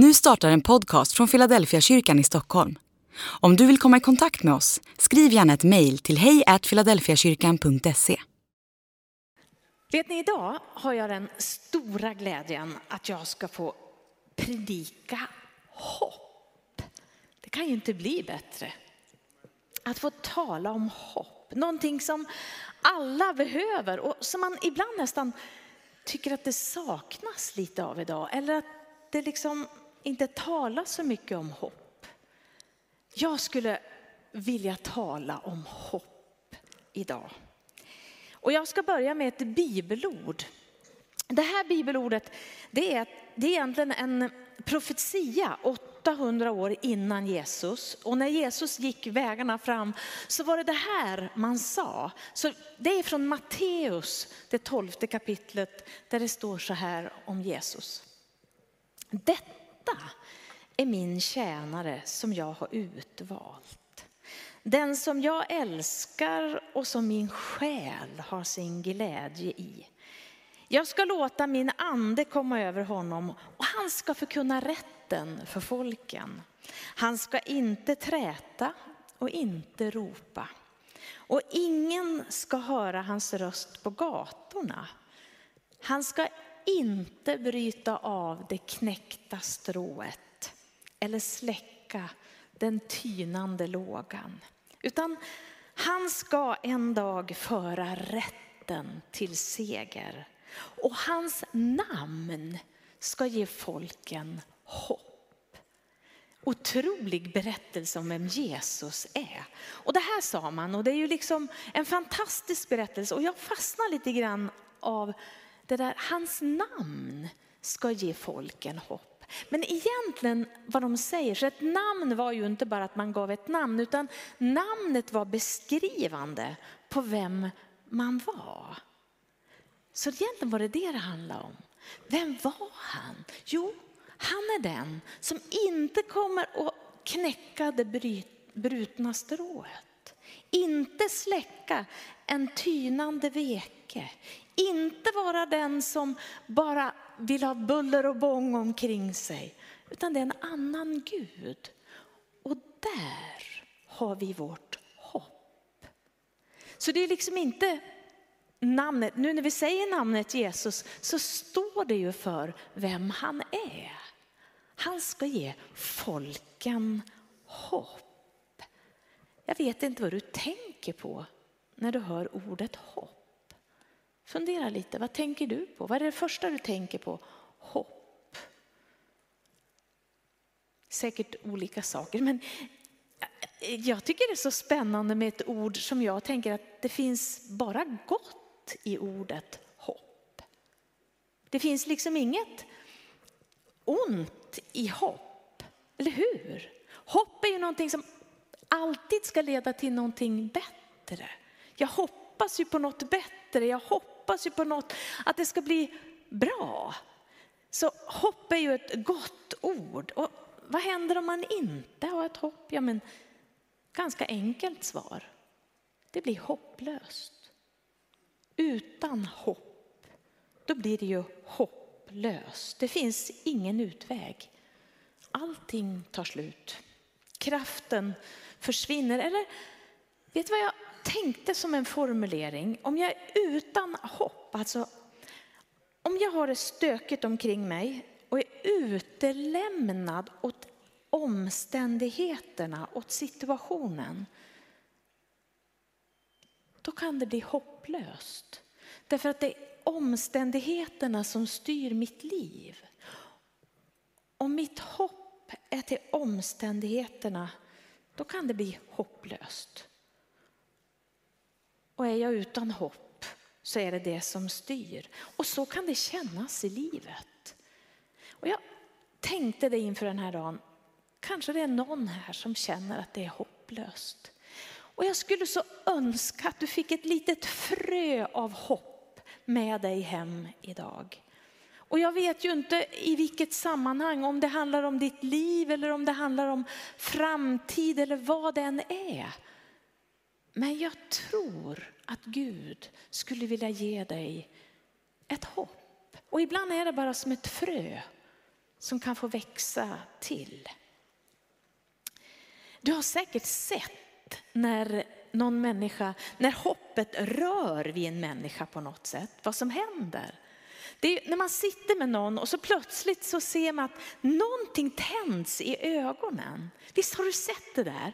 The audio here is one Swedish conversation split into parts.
Nu startar en podcast från Philadelphia kyrkan i Stockholm. Om du vill komma i kontakt med oss, skriv gärna ett mejl till hejfiladelfiakyrkan.se. Vet ni, idag har jag den stora glädjen att jag ska få predika hopp. Det kan ju inte bli bättre. Att få tala om hopp, någonting som alla behöver och som man ibland nästan tycker att det saknas lite av idag. Eller att det liksom inte tala så mycket om hopp. Jag skulle vilja tala om hopp idag. Och jag ska börja med ett bibelord. Det här bibelordet det är, det är egentligen en profetia 800 år innan Jesus. Och när Jesus gick vägarna fram så var det det här man sa. Så det är från Matteus, det tolfte kapitlet, där det står så här om Jesus. Detta detta är min tjänare som jag har utvalt. Den som jag älskar och som min själ har sin glädje i. Jag ska låta min ande komma över honom och han ska förkunna rätten för folken. Han ska inte träta och inte ropa. Och ingen ska höra hans röst på gatorna. Han ska inte bryta av det knäckta strået eller släcka den tynande lågan. Utan han ska en dag föra rätten till seger och hans namn ska ge folken hopp. Otrolig berättelse om vem Jesus är. Och det här sa man och det är ju liksom en fantastisk berättelse och jag fastnar lite grann av det där, hans namn ska ge folken hopp. Men egentligen vad de säger, så ett namn var ju inte bara att man gav ett namn, utan namnet var beskrivande på vem man var. Så egentligen var det det det handlade om. Vem var han? Jo, han är den som inte kommer att knäcka det brutna strået. Inte släcka en tynande veke. Inte vara den som bara vill ha buller och bång omkring sig. Utan det är en annan Gud. Och där har vi vårt hopp. Så det är liksom inte namnet, nu när vi säger namnet Jesus så står det ju för vem han är. Han ska ge folken hopp. Jag vet inte vad du tänker på när du hör ordet hopp. Fundera lite, vad tänker du på? Vad är det första du tänker på? Hopp. Säkert olika saker, men eh, jag tycker det är så spännande med ett ord som jag tänker att det finns bara gott i ordet hopp. Det finns liksom inget ont i hopp, eller hur? Hopp är ju någonting som alltid ska leda till någonting bättre. Jag hoppas ju på något bättre, jag hoppas hoppas ju på något, att det ska bli bra. Så hopp är ju ett gott ord. Och vad händer om man inte har ett hopp? Ja, men ganska enkelt svar. Det blir hopplöst. Utan hopp, då blir det ju hopplöst. Det finns ingen utväg. Allting tar slut. Kraften försvinner. Eller vet du vad jag tänkte som en formulering, om jag är utan hopp, alltså om jag har det stökigt omkring mig och är utelämnad åt omständigheterna, åt situationen, då kan det bli hopplöst. Därför att det är omständigheterna som styr mitt liv. Om mitt hopp är till omständigheterna, då kan det bli hopplöst. Och är jag utan hopp så är det det som styr. Och så kan det kännas i livet. Och jag tänkte det inför den här dagen, kanske det är någon här som känner att det är hopplöst. Och jag skulle så önska att du fick ett litet frö av hopp med dig hem idag. Och jag vet ju inte i vilket sammanhang, om det handlar om ditt liv eller om det handlar om framtid eller vad det än är. Men jag tror att Gud skulle vilja ge dig ett hopp. Och ibland är det bara som ett frö som kan få växa till. Du har säkert sett när någon människa, när hoppet rör vid en människa på något sätt, vad som händer. Det är när man sitter med någon och så plötsligt så ser man att någonting tänds i ögonen. Visst har du sett det där?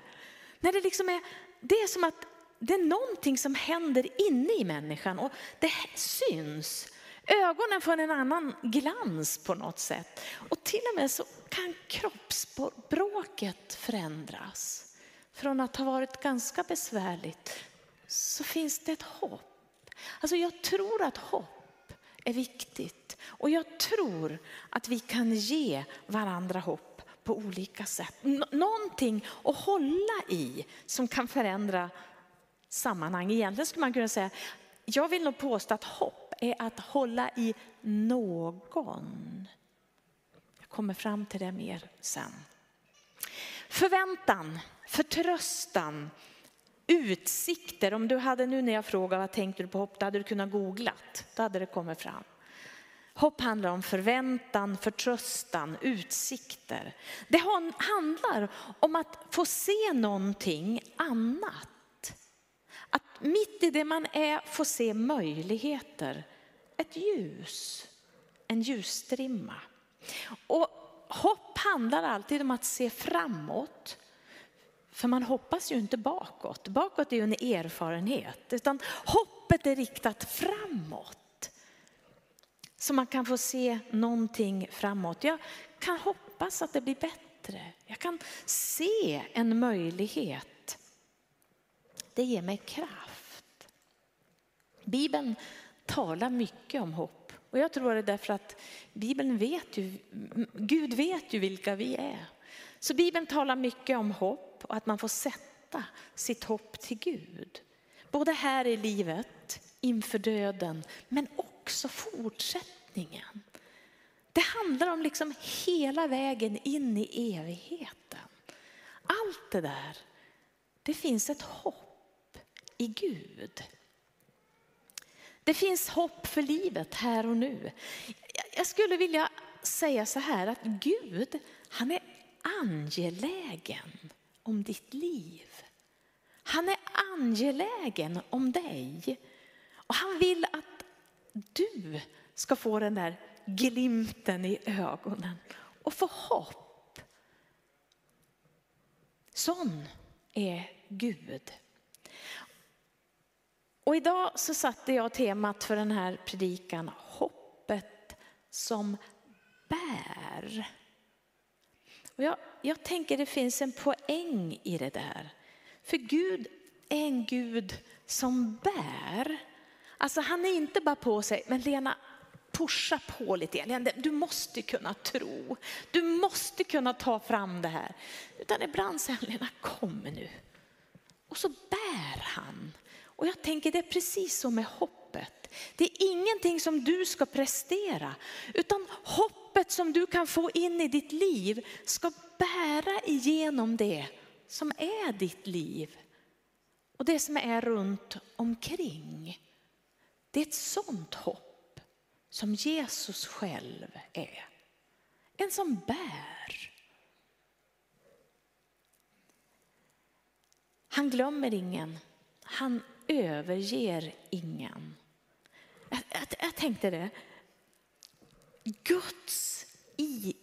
När det liksom är, det är som att det är någonting som händer inne i människan och det syns. Ögonen får en annan glans på något sätt. Och till och med så kan kroppsspråket förändras. Från att ha varit ganska besvärligt så finns det ett hopp. Alltså jag tror att hopp är viktigt. Och jag tror att vi kan ge varandra hopp på olika sätt. Någonting att hålla i som kan förändra sammanhang. Egentligen skulle man kunna säga, jag vill nog påstå att hopp är att hålla i någon. Jag kommer fram till det mer sen. Förväntan, förtröstan, utsikter. Om du hade nu när jag frågade vad tänkte du på hopp, då hade du kunnat googlat. Då hade det kommit fram. Hopp handlar om förväntan, förtröstan, utsikter. Det handlar om att få se någonting annat. Att mitt i det man är få se möjligheter, ett ljus, en ljusstrimma. Och hopp handlar alltid om att se framåt. För man hoppas ju inte bakåt. Bakåt är ju en erfarenhet. Utan hoppet är riktat framåt. Så man kan få se någonting framåt. Jag kan hoppas att det blir bättre. Jag kan se en möjlighet det ger mig kraft. Bibeln talar mycket om hopp. Och jag tror det är därför att Bibeln vet ju, Gud vet ju vilka vi är. Så Bibeln talar mycket om hopp och att man får sätta sitt hopp till Gud. Både här i livet, inför döden, men också fortsättningen. Det handlar om liksom hela vägen in i evigheten. Allt det där, det finns ett hopp i Gud. Det finns hopp för livet här och nu. Jag skulle vilja säga så här att Gud, han är angelägen om ditt liv. Han är angelägen om dig. Och han vill att du ska få den där glimten i ögonen och få hopp. Sån är Gud. Och idag så satte jag temat för den här predikan hoppet som bär. Och jag, jag tänker det finns en poäng i det där. För Gud är en Gud som bär. Alltså han är inte bara på sig, men Lena pusha på lite grann. Du måste kunna tro. Du måste kunna ta fram det här. Utan ibland säger han, Lena kom nu. Och så bär han. Och jag tänker det är precis så med hoppet. Det är ingenting som du ska prestera, utan hoppet som du kan få in i ditt liv ska bära igenom det som är ditt liv och det som är runt omkring. Det är ett sånt hopp som Jesus själv är. En som bär. Han glömmer ingen. Han överger ingen. Jag, jag, jag tänkte det. Guds i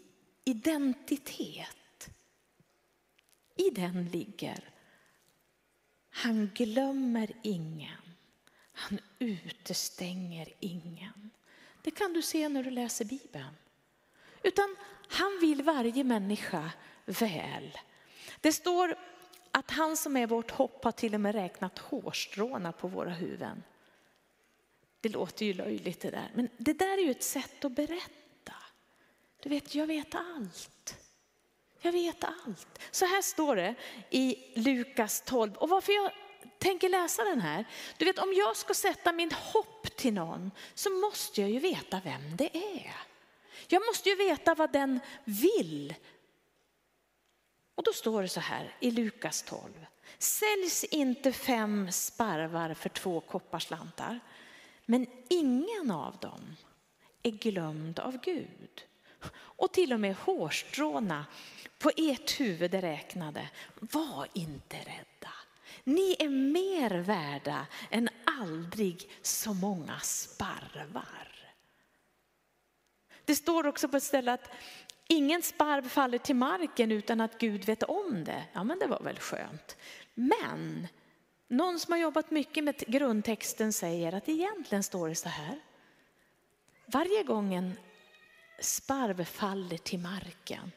identitet, i den ligger han glömmer ingen. Han utestänger ingen. Det kan du se när du läser Bibeln. Utan han vill varje människa väl. Det står att han som är vårt hopp har till och med räknat hårstråna på våra huvuden. Det låter ju löjligt det där, men det där är ju ett sätt att berätta. Du vet, jag vet allt. Jag vet allt. Så här står det i Lukas 12. Och varför jag tänker läsa den här. Du vet, om jag ska sätta min hopp till någon så måste jag ju veta vem det är. Jag måste ju veta vad den vill. Och då står det så här i Lukas 12. Säljs inte fem sparvar för två kopparslantar, men ingen av dem är glömd av Gud. och till och med hårstråna på ert huvud är räknade. Var inte rädda. Ni är mer värda än aldrig så många sparvar. Det står också på ett ställe att ingen sparv faller till marken utan att Gud vet om det. Ja, men det var väl skönt. Men någon som har jobbat mycket med grundtexten säger att egentligen står det så här. Varje gång en sparv faller till marken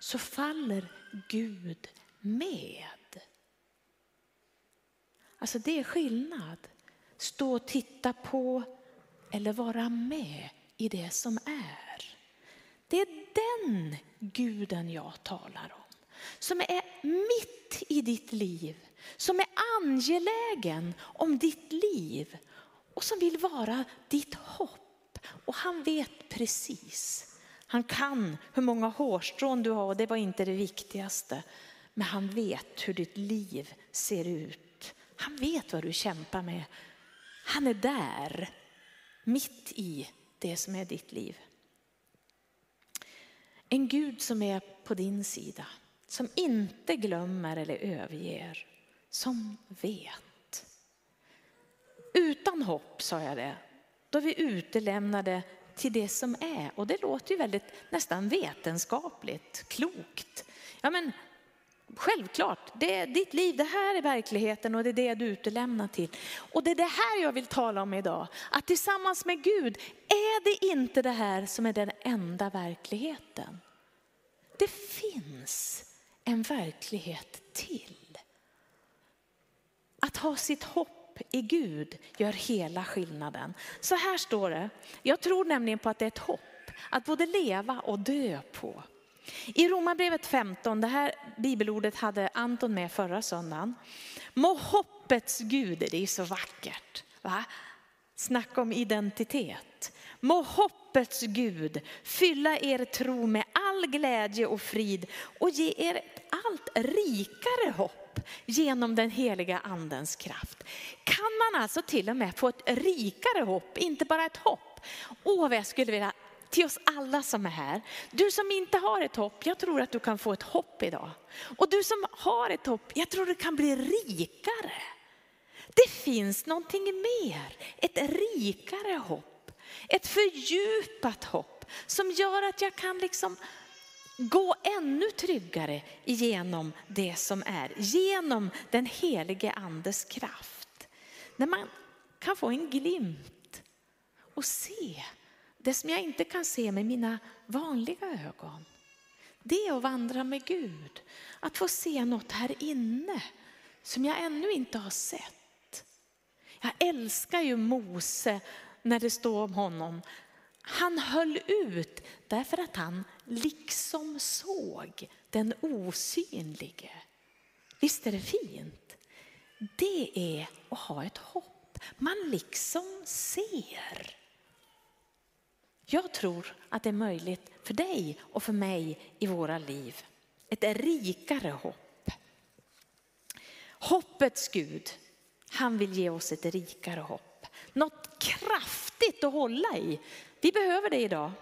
så faller Gud med. Alltså det är skillnad. Stå och titta på eller vara med i det som är. Det är den guden jag talar om. Som är mitt i ditt liv. Som är angelägen om ditt liv. Och som vill vara ditt hopp. Och han vet precis. Han kan hur många hårstrån du har och det var inte det viktigaste. Men han vet hur ditt liv ser ut. Han vet vad du kämpar med. Han är där, mitt i det som är ditt liv. En Gud som är på din sida, som inte glömmer eller överger, som vet. Utan hopp, sa jag det, då är vi utelämnade till det som är. Och det låter ju väldigt nästan vetenskapligt, klokt. Ja, men Självklart, det är ditt liv, det här är verkligheten och det är det du utelämnar till. Och det är det här jag vill tala om idag. Att tillsammans med Gud är det inte det här som är den enda verkligheten. Det finns en verklighet till. Att ha sitt hopp i Gud gör hela skillnaden. Så här står det, jag tror nämligen på att det är ett hopp att både leva och dö på. I Romarbrevet 15, det här bibelordet hade Anton med förra söndagen. Må hoppets Gud, det är så vackert. Va? Snacka om identitet. Må hoppets Gud fylla er tro med all glädje och frid och ge er ett allt rikare hopp genom den heliga andens kraft. Kan man alltså till och med få ett rikare hopp, inte bara ett hopp. Åh, vad jag skulle vilja till oss alla som är här. Du som inte har ett hopp, jag tror att du kan få ett hopp idag. Och du som har ett hopp, jag tror du kan bli rikare. Det finns någonting mer, ett rikare hopp. Ett fördjupat hopp som gör att jag kan liksom gå ännu tryggare igenom det som är. Genom den helige andes kraft. När man kan få en glimt och se det som jag inte kan se med mina vanliga ögon. Det är att vandra med Gud. Att få se något här inne som jag ännu inte har sett. Jag älskar ju Mose när det står om honom. Han höll ut därför att han liksom såg den osynlige. Visst är det fint? Det är att ha ett hopp. Man liksom ser. Jag tror att det är möjligt för dig och för mig i våra liv. Ett rikare hopp. Hoppets Gud, han vill ge oss ett rikare hopp. Något kraftigt att hålla i. Vi behöver det idag.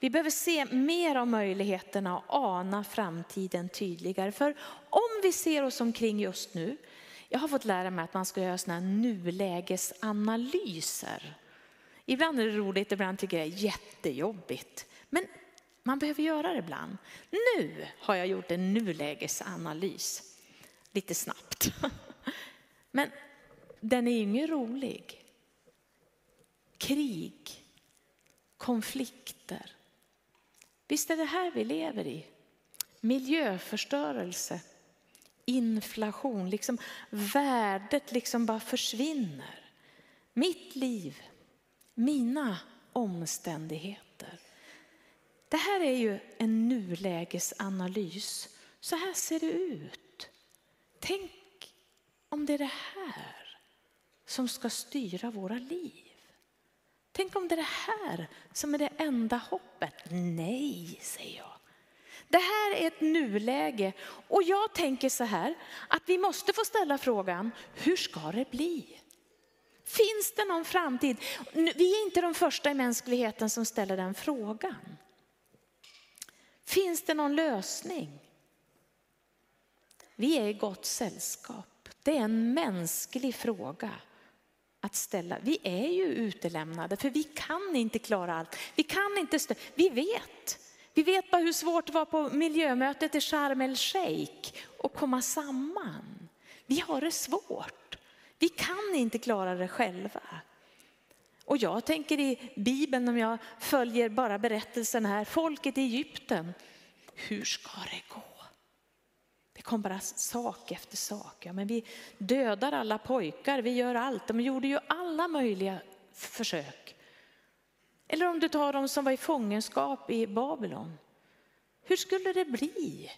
Vi behöver se mer av möjligheterna och ana framtiden tydligare. För om vi ser oss omkring just nu, jag har fått lära mig att man ska göra sådana här nulägesanalyser Ibland är det roligt, ibland tycker jag det är jättejobbigt. Men man behöver göra det ibland. Nu har jag gjort en nulägesanalys. Lite snabbt. Men den är ju ingen rolig. Krig, konflikter. Visst är det här vi lever i? Miljöförstörelse, inflation, liksom värdet liksom bara försvinner. Mitt liv mina omständigheter. Det här är ju en nulägesanalys. Så här ser det ut. Tänk om det är det här som ska styra våra liv. Tänk om det är det här som är det enda hoppet. Nej, säger jag. Det här är ett nuläge och jag tänker så här att vi måste få ställa frågan, hur ska det bli? Finns det någon framtid? Vi är inte de första i mänskligheten som ställer den frågan. Finns det någon lösning? Vi är i gott sällskap. Det är en mänsklig fråga att ställa. Vi är ju utelämnade för vi kan inte klara allt. Vi kan inte stö- Vi vet. Vi vet bara hur svårt det var på miljömötet i Sharm el Sheikh att komma samman. Vi har det svårt. Vi kan inte klara det själva. Och jag tänker i Bibeln, om jag följer bara berättelsen här, folket i Egypten. Hur ska det gå? Det kom bara sak efter sak. Ja, men vi dödar alla pojkar, vi gör allt. De gjorde ju alla möjliga försök. Eller om du tar de som var i fångenskap i Babylon. Hur skulle det bli?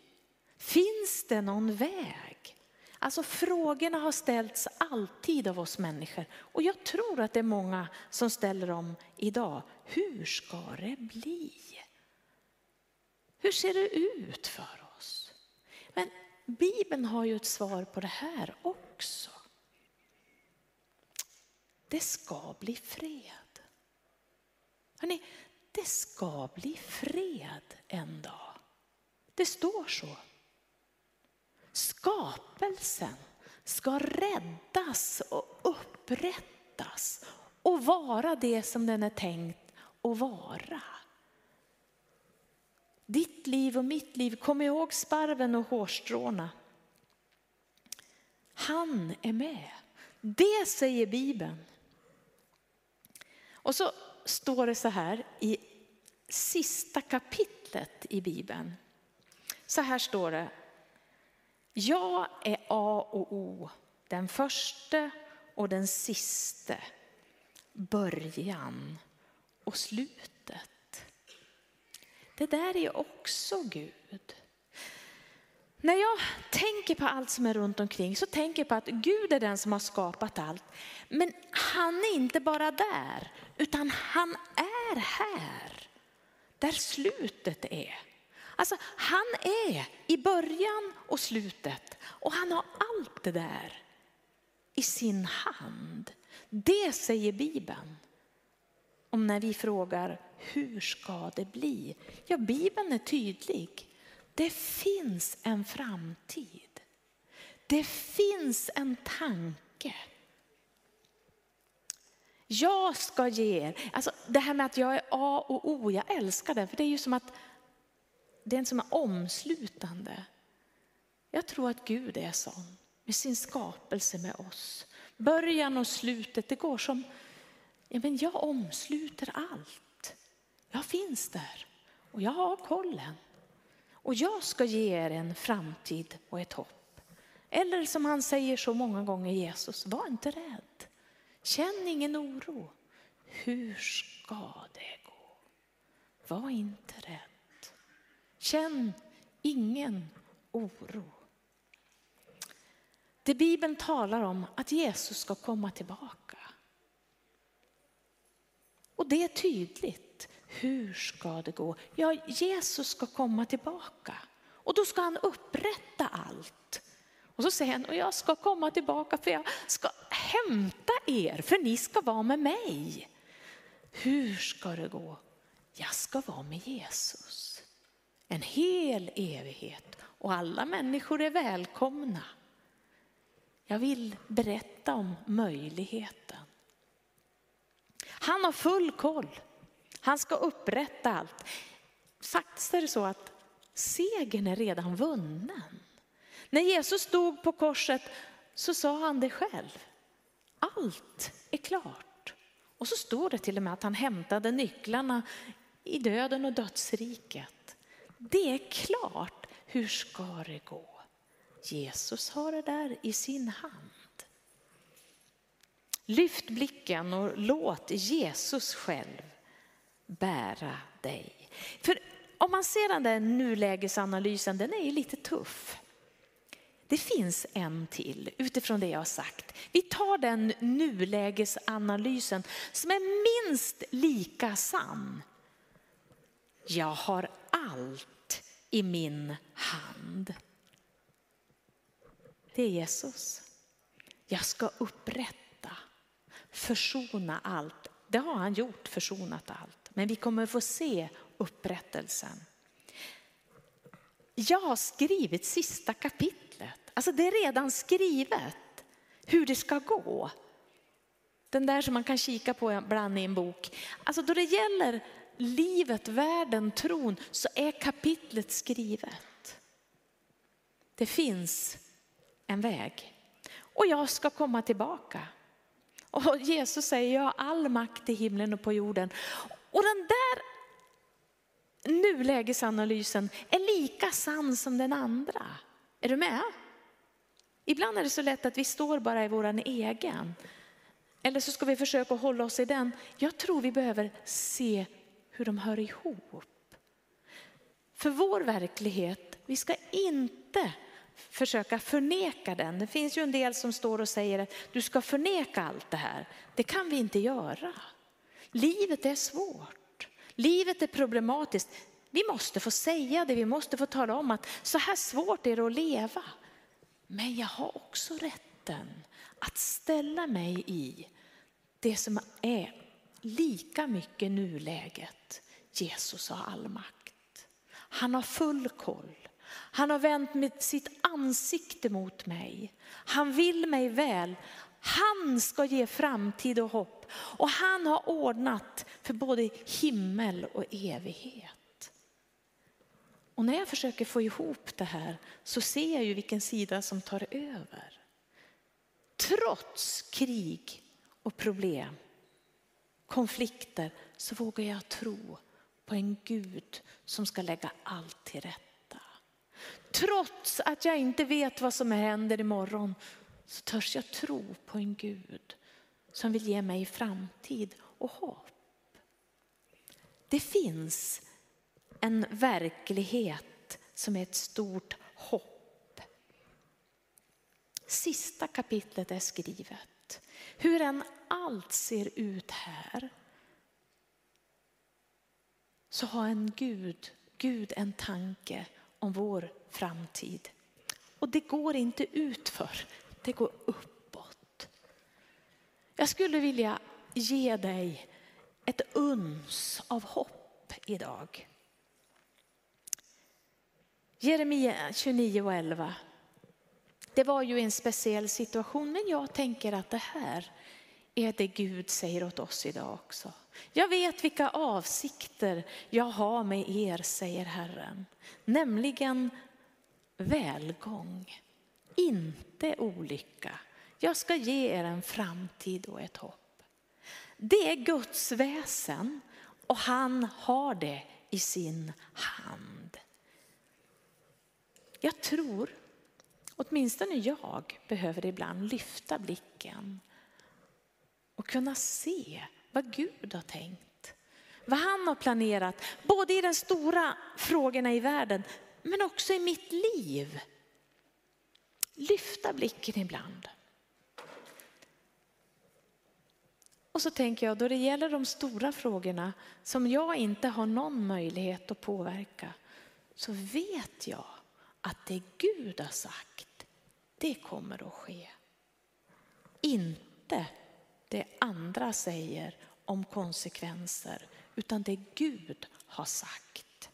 Finns det någon väg? Alltså frågorna har ställts alltid av oss människor och jag tror att det är många som ställer dem idag. Hur ska det bli? Hur ser det ut för oss? Men Bibeln har ju ett svar på det här också. Det ska bli fred. Hörrni, det ska bli fred en dag. Det står så. Skapelsen ska räddas och upprättas och vara det som den är tänkt att vara. Ditt liv och mitt liv, kom ihåg sparven och hårstråna. Han är med. Det säger Bibeln. Och så står det så här i sista kapitlet i Bibeln. Så här står det. Jag är A och O, den första och den siste, början och slutet. Det där är också Gud. När jag tänker på allt som är runt omkring så tänker jag på att Gud är den som har skapat allt. Men han är inte bara där, utan han är här. Där slutet är. Alltså han är i början och slutet och han har allt det där i sin hand. Det säger Bibeln. Om när vi frågar hur ska det bli? Ja, Bibeln är tydlig. Det finns en framtid. Det finns en tanke. Jag ska ge er, alltså det här med att jag är A och O, jag älskar det, för det är ju som att det är en som är omslutande. Jag tror att Gud är sån med sin skapelse med oss. Början och slutet, det går som, ja men jag omsluter allt. Jag finns där och jag har kollen. Och jag ska ge er en framtid och ett hopp. Eller som han säger så många gånger Jesus, var inte rädd. Känn ingen oro. Hur ska det gå? Var inte rädd. Känn ingen oro. Det Bibeln talar om att Jesus ska komma tillbaka. Och det är tydligt. Hur ska det gå? Ja, Jesus ska komma tillbaka och då ska han upprätta allt. Och så säger han, och jag ska komma tillbaka för jag ska hämta er, för ni ska vara med mig. Hur ska det gå? Jag ska vara med Jesus. En hel evighet och alla människor är välkomna. Jag vill berätta om möjligheten. Han har full koll. Han ska upprätta allt. Faktiskt är det så att segern är redan vunnen. När Jesus stod på korset så sa han det själv. Allt är klart. Och så står det till och med att han hämtade nycklarna i döden och dödsriket. Det är klart. Hur ska det gå? Jesus har det där i sin hand. Lyft blicken och låt Jesus själv bära dig. För om man ser den där nulägesanalysen, den är ju lite tuff. Det finns en till utifrån det jag har sagt. Vi tar den nulägesanalysen som är minst lika sann. Jag har allt i min hand. Det är Jesus. Jag ska upprätta, försona allt. Det har han gjort, försonat allt. Men vi kommer få se upprättelsen. jag har skrivit sista kapitlet. Alltså det är redan skrivet hur det ska gå. Den där som man kan kika på ibland i en bok. Alltså då det gäller livet, världen, tron så är kapitlet skrivet. Det finns en väg. Och jag ska komma tillbaka. Och Jesus säger, jag har all makt i himlen och på jorden. Och den där nulägesanalysen är lika sann som den andra. Är du med? Ibland är det så lätt att vi står bara i våran egen. Eller så ska vi försöka hålla oss i den. Jag tror vi behöver se hur de hör ihop. För vår verklighet, vi ska inte försöka förneka den. Det finns ju en del som står och säger att du ska förneka allt det här. Det kan vi inte göra. Livet är svårt. Livet är problematiskt. Vi måste få säga det, vi måste få tala om att så här svårt är det att leva. Men jag har också rätten att ställa mig i det som är lika mycket nuläget. Jesus har all makt. Han har full koll. Han har vänt med sitt ansikte mot mig. Han vill mig väl. Han ska ge framtid och hopp och han har ordnat för både himmel och evighet. Och när jag försöker få ihop det här så ser jag ju vilken sida som tar över. Trots krig och problem, konflikter, så vågar jag tro på en Gud som ska lägga allt till rätta. Trots att jag inte vet vad som händer imorgon så törs jag tro på en Gud som vill ge mig framtid och hopp. Det finns en verklighet som är ett stort hopp. Sista kapitlet är skrivet. Hur än allt ser ut här så har en Gud, Gud en tanke om vår framtid. Och det går inte utför, det går uppåt. Jag skulle vilja ge dig ett uns av hopp idag. Jeremia 29 och 11. Det var ju en speciell situation men jag tänker att det här är det Gud säger åt oss idag också. Jag vet vilka avsikter jag har med er, säger Herren. Nämligen välgång, inte olycka. Jag ska ge er en framtid och ett hopp. Det är Guds väsen och han har det i sin hand. Jag tror, åtminstone jag, behöver ibland lyfta blicken och kunna se vad Gud har tänkt. Vad han har planerat, både i de stora frågorna i världen men också i mitt liv. Lyfta blicken ibland. Och så tänker jag, då det gäller de stora frågorna som jag inte har någon möjlighet att påverka, så vet jag att det Gud har sagt, det kommer att ske. Inte det andra säger om konsekvenser, utan det Gud har sagt.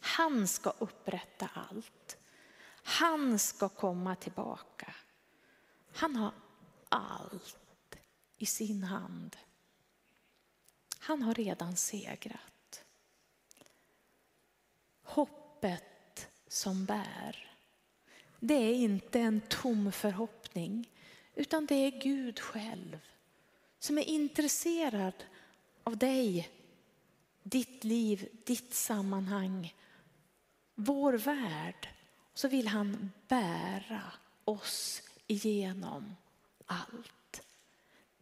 Han ska upprätta allt. Han ska komma tillbaka. Han har allt i sin hand. Han har redan segrat. Hoppet som bär, det är inte en tom förhoppning utan det är Gud själv som är intresserad av dig, ditt liv, ditt sammanhang, vår värld. Så vill han bära oss igenom allt.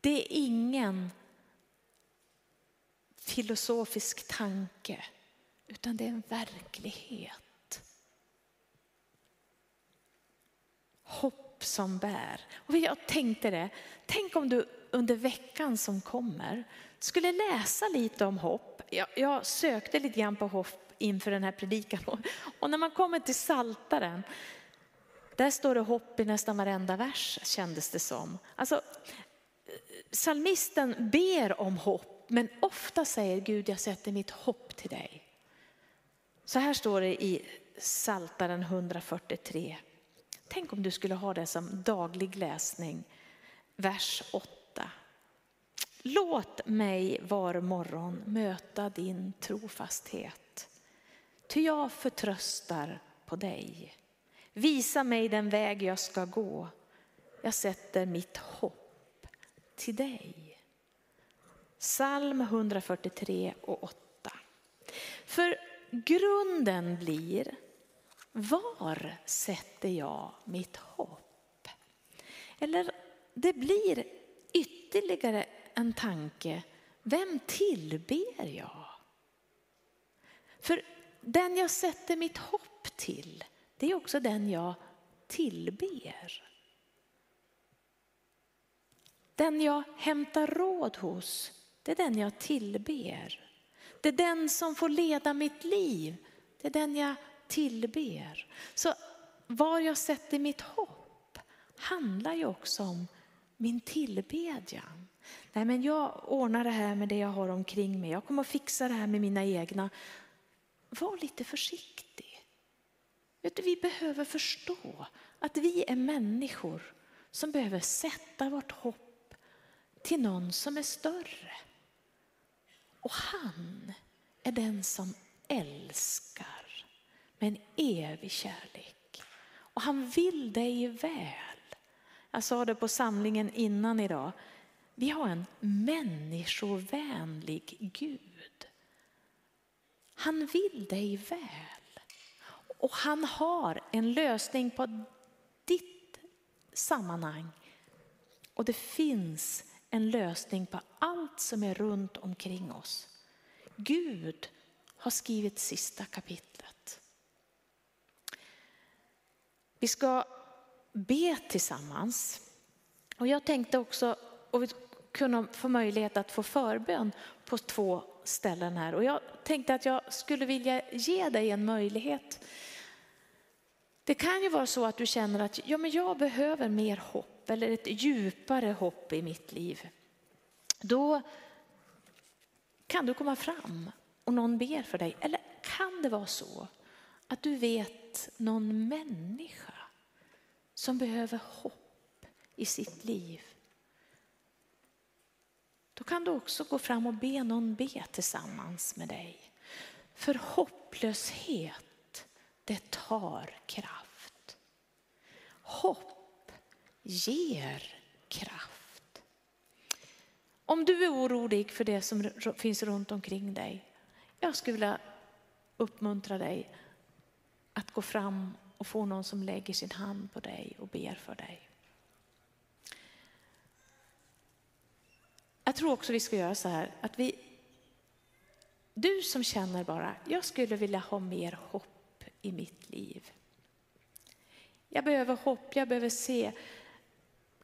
Det är ingen filosofisk tanke, utan det är en verklighet. Hopp som bär. Och jag tänkte det, tänk om du under veckan som kommer skulle läsa lite om hopp. Jag, jag sökte lite grann på hopp inför den här predikan och när man kommer till Saltaren där står det hopp i nästan varenda vers kändes det som. Alltså, salmisten ber om hopp men ofta säger Gud jag sätter mitt hopp till dig. Så här står det i Saltaren 143. Tänk om du skulle ha det som daglig läsning. Vers 8. Låt mig var morgon möta din trofasthet. Ty jag förtröstar på dig. Visa mig den väg jag ska gå. Jag sätter mitt hopp till dig. Psalm 143 och 8. För grunden blir, var sätter jag mitt hopp? Eller det blir ytterligare en tanke, vem tillber jag? För den jag sätter mitt hopp till, det är också den jag tillber. Den jag hämtar råd hos, det är den jag tillber. Det är den som får leda mitt liv, det är den jag tillber. Så var jag sätter mitt hopp handlar ju också om min tillbedjan. Nej men jag ordnar det här med det jag har omkring mig, jag kommer att fixa det här med mina egna. Var lite försiktig. Vet du, vi behöver förstå att vi är människor som behöver sätta vårt hopp till någon som är större. Och han är den som älskar med en evig kärlek. Och han vill dig väl. Jag sa det på samlingen innan idag. Vi har en människovänlig Gud. Han vill dig väl. Och han har en lösning på ditt sammanhang. Och det finns en lösning på allt som är runt omkring oss. Gud har skrivit sista kapitlet. Vi ska be tillsammans. Och jag tänkte också och vi kunna få möjlighet att få förbön på två ställen här. Och jag tänkte att jag skulle vilja ge dig en möjlighet. Det kan ju vara så att du känner att ja, men jag behöver mer hopp eller ett djupare hopp i mitt liv. Då kan du komma fram och någon ber för dig. Eller kan det vara så att du vet någon människa som behöver hopp i sitt liv? Då kan du också gå fram och be någon be tillsammans med dig. För hopplöshet, det tar kraft. Hopp ger kraft. Om du är orolig för det som finns runt omkring dig, jag skulle vilja uppmuntra dig att gå fram och få någon som lägger sin hand på dig och ber för dig. Jag tror också vi ska göra så här att vi, du som känner bara, jag skulle vilja ha mer hopp i mitt liv. Jag behöver hopp, jag behöver se,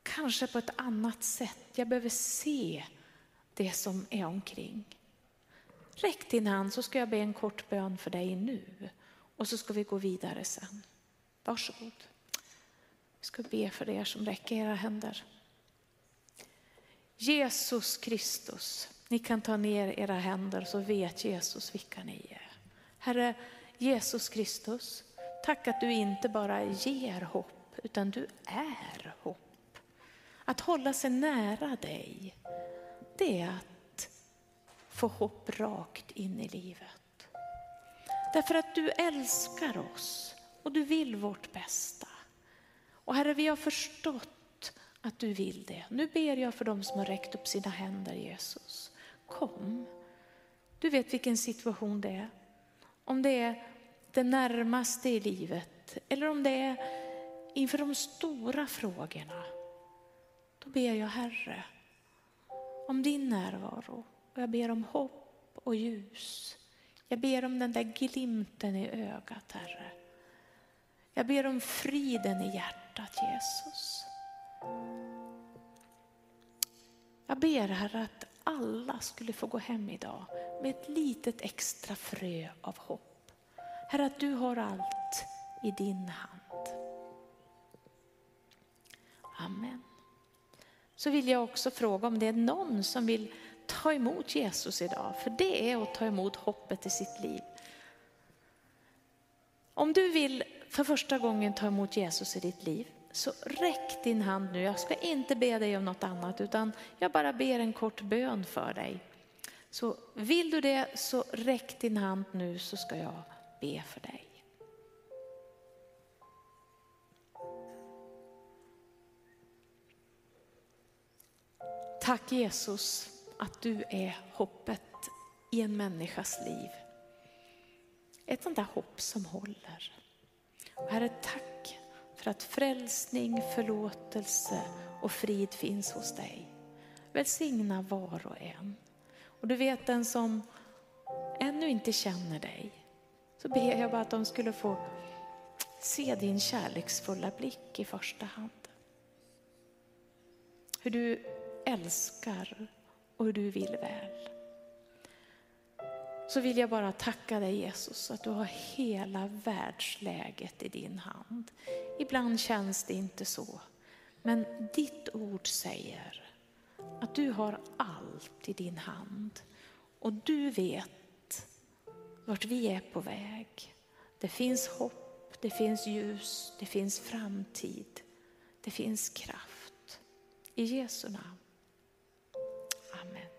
kanske på ett annat sätt. Jag behöver se det som är omkring. Räck din hand så ska jag be en kort bön för dig nu och så ska vi gå vidare sen. Varsågod. Vi ska be för er som räcker era händer. Jesus Kristus, ni kan ta ner era händer så vet Jesus vilka ni är. Herre Jesus Kristus, tack att du inte bara ger hopp utan du är hopp. Att hålla sig nära dig, det är att få hopp rakt in i livet. Därför att du älskar oss och du vill vårt bästa. Och Herre, vi har förstått att du vill det. Nu ber jag för dem som har räckt upp sina händer Jesus. Kom. Du vet vilken situation det är. Om det är det närmaste i livet eller om det är inför de stora frågorna. Då ber jag Herre om din närvaro och jag ber om hopp och ljus. Jag ber om den där glimten i ögat Herre. Jag ber om friden i hjärtat Jesus. Jag ber Herre att alla skulle få gå hem idag med ett litet extra frö av hopp. Herre att du har allt i din hand. Amen. Så vill jag också fråga om det är någon som vill ta emot Jesus idag. För det är att ta emot hoppet i sitt liv. Om du vill för första gången ta emot Jesus i ditt liv, så räck din hand nu. Jag ska inte be dig om något annat, utan jag bara ber en kort bön för dig. Så vill du det, så räck din hand nu så ska jag be för dig. Tack Jesus att du är hoppet i en människas liv. Ett sånt där hopp som håller. Och herre, tack för att frälsning, förlåtelse och frid finns hos dig. Välsigna var och en. Och du vet den som ännu inte känner dig, så ber jag bara att de skulle få se din kärleksfulla blick i första hand. Hur du älskar och hur du vill väl. Så vill jag bara tacka dig Jesus att du har hela världsläget i din hand. Ibland känns det inte så, men ditt ord säger att du har allt i din hand och du vet vart vi är på väg. Det finns hopp, det finns ljus, det finns framtid, det finns kraft. I Jesu namn. Amen.